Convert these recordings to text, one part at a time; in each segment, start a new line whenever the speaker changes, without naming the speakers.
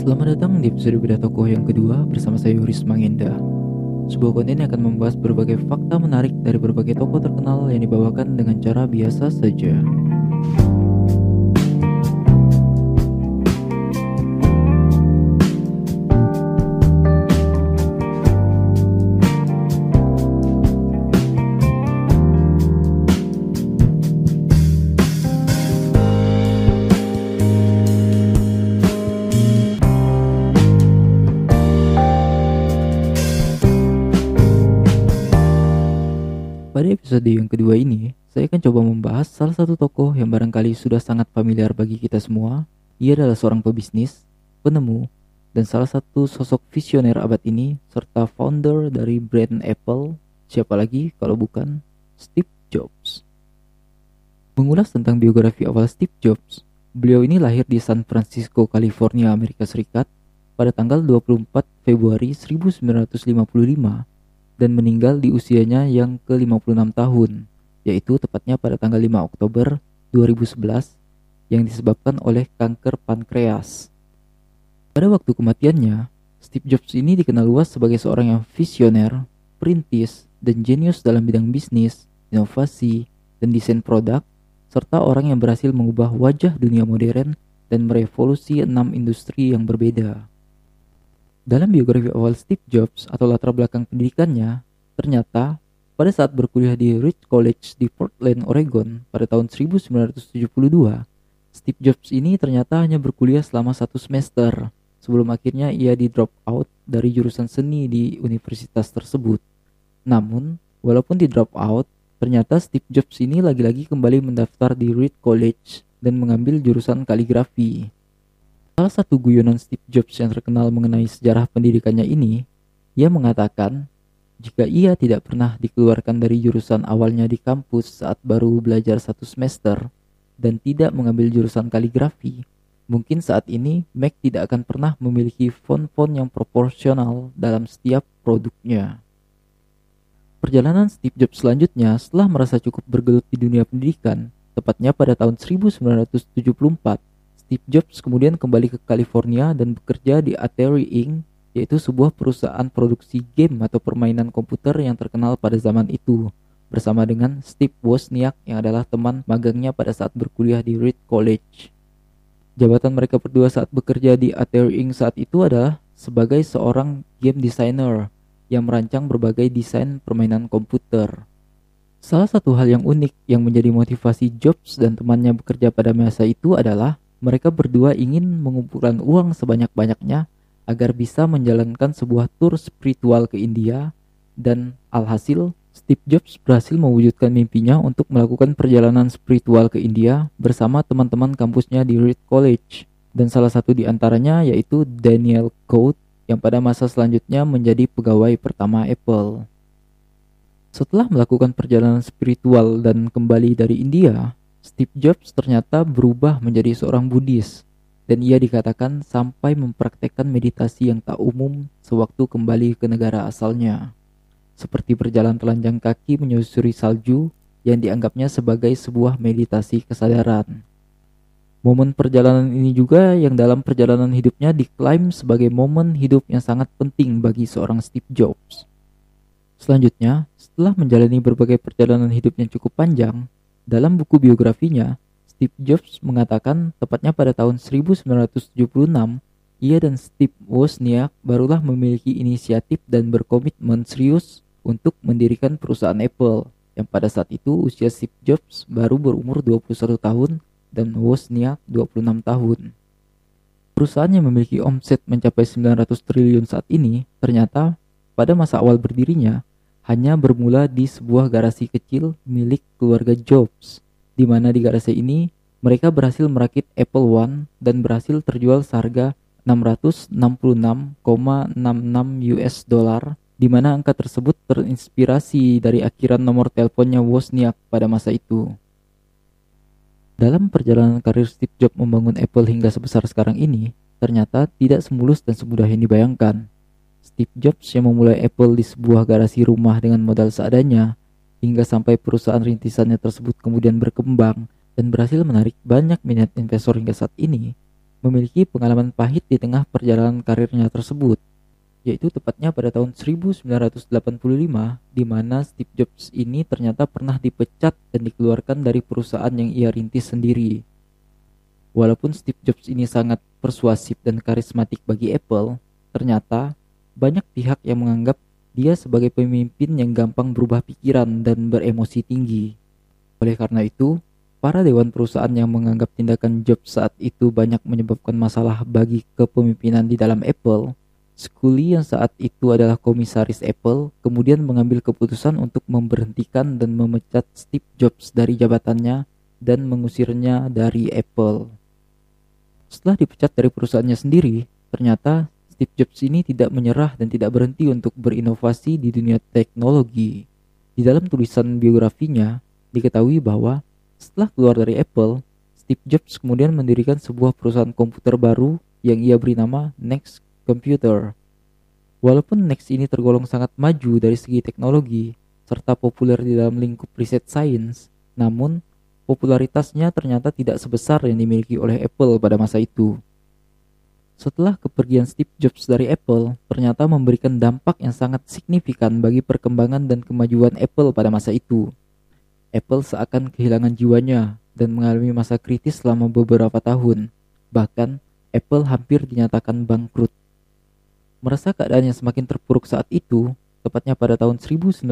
Selamat datang di episode Beda Tokoh yang kedua bersama saya Yuris Mangenda. Sebuah konten yang akan membahas berbagai fakta menarik dari berbagai tokoh terkenal yang dibawakan dengan cara biasa saja. Pada episode yang kedua ini, saya akan coba membahas salah satu tokoh yang barangkali sudah sangat familiar bagi kita semua. Ia adalah seorang pebisnis, penemu, dan salah satu sosok visioner abad ini, serta founder dari brand Apple. Siapa lagi kalau bukan Steve Jobs. Mengulas tentang biografi awal Steve Jobs, beliau ini lahir di San Francisco, California, Amerika Serikat pada tanggal 24 Februari 1955 dan meninggal di usianya yang ke-56 tahun, yaitu tepatnya pada tanggal 5 Oktober 2011 yang disebabkan oleh kanker pankreas. Pada waktu kematiannya, Steve Jobs ini dikenal luas sebagai seorang yang visioner, perintis, dan jenius dalam bidang bisnis, inovasi, dan desain produk, serta orang yang berhasil mengubah wajah dunia modern dan merevolusi enam industri yang berbeda. Dalam biografi awal Steve Jobs atau latar belakang pendidikannya, ternyata pada saat berkuliah di Rich College di Portland, Oregon pada tahun 1972, Steve Jobs ini ternyata hanya berkuliah selama satu semester sebelum akhirnya ia di drop out dari jurusan seni di universitas tersebut. Namun, walaupun di drop out, ternyata Steve Jobs ini lagi-lagi kembali mendaftar di Reed College dan mengambil jurusan kaligrafi. Salah satu guyonan Steve Jobs yang terkenal mengenai sejarah pendidikannya ini, ia mengatakan jika ia tidak pernah dikeluarkan dari jurusan awalnya di kampus saat baru belajar satu semester dan tidak mengambil jurusan kaligrafi, mungkin saat ini Mac tidak akan pernah memiliki font-font yang proporsional dalam setiap produknya. Perjalanan Steve Jobs selanjutnya setelah merasa cukup bergelut di dunia pendidikan, tepatnya pada tahun 1974, Steve Jobs kemudian kembali ke California dan bekerja di Atari Inc., yaitu sebuah perusahaan produksi game atau permainan komputer yang terkenal pada zaman itu, bersama dengan Steve Wozniak yang adalah teman magangnya pada saat berkuliah di Reed College. Jabatan mereka berdua saat bekerja di Atari Inc. saat itu adalah sebagai seorang game designer yang merancang berbagai desain permainan komputer. Salah satu hal yang unik yang menjadi motivasi Jobs dan temannya bekerja pada masa itu adalah mereka berdua ingin mengumpulkan uang sebanyak-banyaknya agar bisa menjalankan sebuah tur spiritual ke India dan alhasil Steve Jobs berhasil mewujudkan mimpinya untuk melakukan perjalanan spiritual ke India bersama teman-teman kampusnya di Reed College dan salah satu di antaranya yaitu Daniel Coate yang pada masa selanjutnya menjadi pegawai pertama Apple. Setelah melakukan perjalanan spiritual dan kembali dari India, Steve Jobs ternyata berubah menjadi seorang Buddhis dan ia dikatakan sampai mempraktekkan meditasi yang tak umum sewaktu kembali ke negara asalnya. Seperti berjalan telanjang kaki menyusuri salju yang dianggapnya sebagai sebuah meditasi kesadaran. Momen perjalanan ini juga yang dalam perjalanan hidupnya diklaim sebagai momen hidup yang sangat penting bagi seorang Steve Jobs. Selanjutnya, setelah menjalani berbagai perjalanan hidup yang cukup panjang, dalam buku biografinya, Steve Jobs mengatakan tepatnya pada tahun 1976, ia dan Steve Wozniak barulah memiliki inisiatif dan berkomitmen serius untuk mendirikan perusahaan Apple yang pada saat itu usia Steve Jobs baru berumur 21 tahun dan Wozniak 26 tahun. Perusahaan yang memiliki omset mencapai 900 triliun saat ini ternyata pada masa awal berdirinya hanya bermula di sebuah garasi kecil milik keluarga Jobs, di mana di garasi ini mereka berhasil merakit Apple One dan berhasil terjual seharga 666,66 US dollar di mana angka tersebut terinspirasi dari akhiran nomor teleponnya Wozniak pada masa itu. Dalam perjalanan karir Steve Jobs membangun Apple hingga sebesar sekarang ini, ternyata tidak semulus dan semudah yang dibayangkan. Steve Jobs yang memulai Apple di sebuah garasi rumah dengan modal seadanya, hingga sampai perusahaan rintisannya tersebut kemudian berkembang dan berhasil menarik banyak minat investor hingga saat ini, memiliki pengalaman pahit di tengah perjalanan karirnya tersebut, yaitu tepatnya pada tahun 1985 di mana Steve Jobs ini ternyata pernah dipecat dan dikeluarkan dari perusahaan yang ia rintis sendiri. Walaupun Steve Jobs ini sangat persuasif dan karismatik bagi Apple, ternyata banyak pihak yang menganggap dia sebagai pemimpin yang gampang berubah pikiran dan beremosi tinggi. Oleh karena itu, para dewan perusahaan yang menganggap tindakan Jobs saat itu banyak menyebabkan masalah bagi kepemimpinan di dalam Apple, Scully yang saat itu adalah komisaris Apple kemudian mengambil keputusan untuk memberhentikan dan memecat Steve Jobs dari jabatannya dan mengusirnya dari Apple. Setelah dipecat dari perusahaannya sendiri, ternyata Steve Jobs ini tidak menyerah dan tidak berhenti untuk berinovasi di dunia teknologi. Di dalam tulisan biografinya, diketahui bahwa setelah keluar dari Apple, Steve Jobs kemudian mendirikan sebuah perusahaan komputer baru yang ia beri nama Next Computer. Walaupun Next ini tergolong sangat maju dari segi teknologi serta populer di dalam lingkup riset sains, namun popularitasnya ternyata tidak sebesar yang dimiliki oleh Apple pada masa itu setelah kepergian Steve Jobs dari Apple ternyata memberikan dampak yang sangat signifikan bagi perkembangan dan kemajuan Apple pada masa itu. Apple seakan kehilangan jiwanya dan mengalami masa kritis selama beberapa tahun. Bahkan, Apple hampir dinyatakan bangkrut. Merasa keadaannya semakin terpuruk saat itu, tepatnya pada tahun 1996,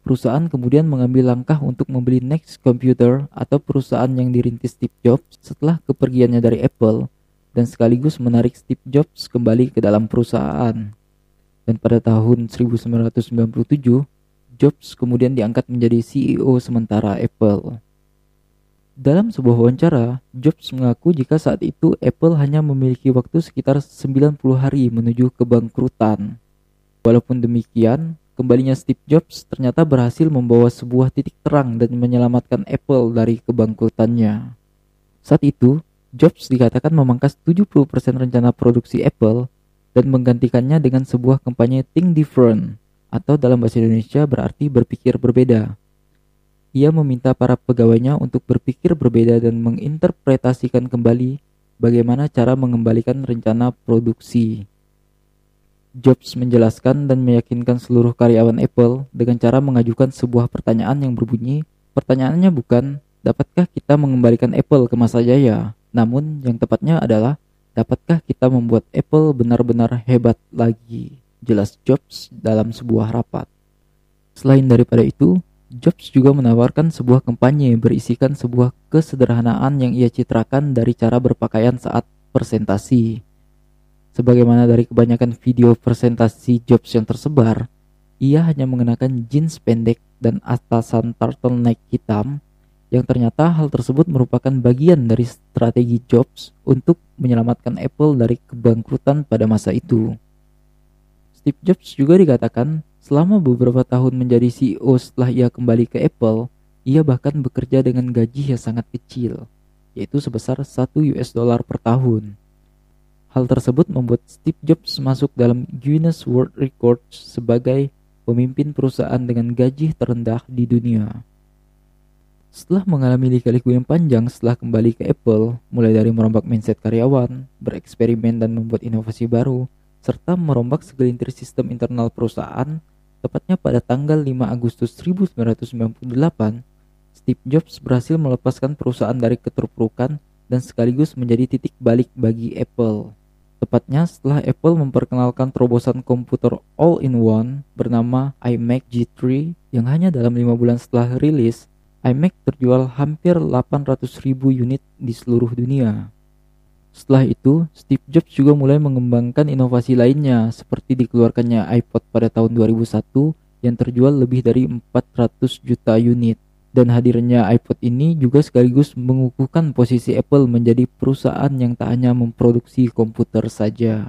perusahaan kemudian mengambil langkah untuk membeli Next Computer atau perusahaan yang dirintis Steve Jobs setelah kepergiannya dari Apple dan sekaligus menarik Steve Jobs kembali ke dalam perusahaan. Dan pada tahun 1997, Jobs kemudian diangkat menjadi CEO sementara Apple. Dalam sebuah wawancara, Jobs mengaku jika saat itu Apple hanya memiliki waktu sekitar 90 hari menuju kebangkrutan. Walaupun demikian, kembalinya Steve Jobs ternyata berhasil membawa sebuah titik terang dan menyelamatkan Apple dari kebangkrutannya. Saat itu, Jobs dikatakan memangkas 70% rencana produksi Apple dan menggantikannya dengan sebuah kampanye Think Different atau dalam bahasa Indonesia berarti berpikir berbeda. Ia meminta para pegawainya untuk berpikir berbeda dan menginterpretasikan kembali bagaimana cara mengembalikan rencana produksi. Jobs menjelaskan dan meyakinkan seluruh karyawan Apple dengan cara mengajukan sebuah pertanyaan yang berbunyi, pertanyaannya bukan, dapatkah kita mengembalikan Apple ke masa jaya? Namun yang tepatnya adalah dapatkah kita membuat Apple benar-benar hebat lagi? Jelas Jobs dalam sebuah rapat. Selain daripada itu, Jobs juga menawarkan sebuah kampanye berisikan sebuah kesederhanaan yang ia citrakan dari cara berpakaian saat presentasi. Sebagaimana dari kebanyakan video presentasi Jobs yang tersebar, ia hanya mengenakan jeans pendek dan atasan turtleneck hitam yang ternyata hal tersebut merupakan bagian dari strategi Jobs untuk menyelamatkan Apple dari kebangkrutan pada masa itu. Steve Jobs juga dikatakan selama beberapa tahun menjadi CEO setelah ia kembali ke Apple, ia bahkan bekerja dengan gaji yang sangat kecil, yaitu sebesar 1 US dollar per tahun. Hal tersebut membuat Steve Jobs masuk dalam Guinness World Records sebagai pemimpin perusahaan dengan gaji terendah di dunia. Setelah mengalami lika-liku yang panjang setelah kembali ke Apple, mulai dari merombak mindset karyawan, bereksperimen dan membuat inovasi baru, serta merombak segelintir sistem internal perusahaan, tepatnya pada tanggal 5 Agustus 1998, Steve Jobs berhasil melepaskan perusahaan dari keterpurukan dan sekaligus menjadi titik balik bagi Apple. Tepatnya setelah Apple memperkenalkan terobosan komputer all-in-one bernama iMac G3 yang hanya dalam lima bulan setelah rilis iMac terjual hampir 800 ribu unit di seluruh dunia. Setelah itu, Steve Jobs juga mulai mengembangkan inovasi lainnya seperti dikeluarkannya iPod pada tahun 2001 yang terjual lebih dari 400 juta unit. Dan hadirnya iPod ini juga sekaligus mengukuhkan posisi Apple menjadi perusahaan yang tak hanya memproduksi komputer saja.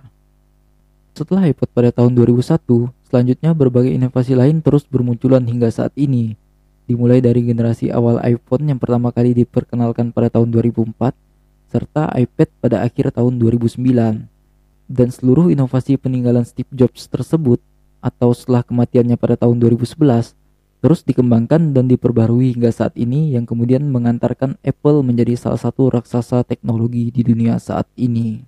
Setelah iPod pada tahun 2001, selanjutnya berbagai inovasi lain terus bermunculan hingga saat ini, dimulai dari generasi awal iPhone yang pertama kali diperkenalkan pada tahun 2004 serta iPad pada akhir tahun 2009 dan seluruh inovasi peninggalan Steve Jobs tersebut atau setelah kematiannya pada tahun 2011 terus dikembangkan dan diperbarui hingga saat ini yang kemudian mengantarkan Apple menjadi salah satu raksasa teknologi di dunia saat ini.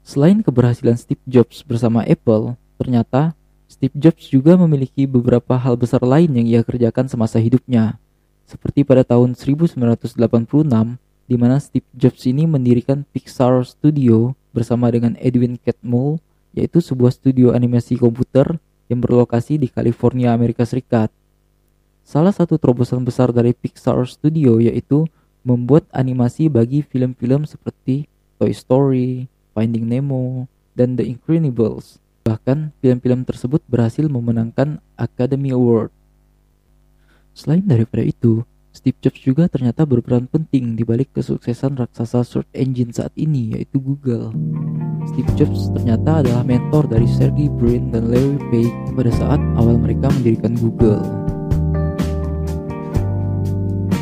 Selain keberhasilan Steve Jobs bersama Apple, ternyata Steve Jobs juga memiliki beberapa hal besar lain yang ia kerjakan semasa hidupnya. Seperti pada tahun 1986, di mana Steve Jobs ini mendirikan Pixar Studio bersama dengan Edwin Catmull, yaitu sebuah studio animasi komputer yang berlokasi di California, Amerika Serikat. Salah satu terobosan besar dari Pixar Studio yaitu membuat animasi bagi film-film seperti Toy Story, Finding Nemo, dan The Incredibles. Bahkan film-film tersebut berhasil memenangkan Academy Award. Selain daripada itu, Steve Jobs juga ternyata berperan penting di balik kesuksesan raksasa search engine saat ini yaitu Google. Steve Jobs ternyata adalah mentor dari Sergey Brin dan Larry Page pada saat awal mereka mendirikan Google.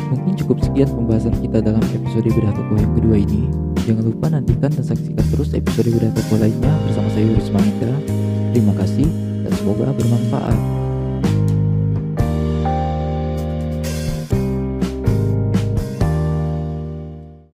Mungkin cukup sekian pembahasan kita dalam episode Toko yang kedua ini. Jangan lupa nantikan dan saksikan terus episode Toko lainnya bersama saya Yuris Manita. Terima kasih dan semoga bermanfaat.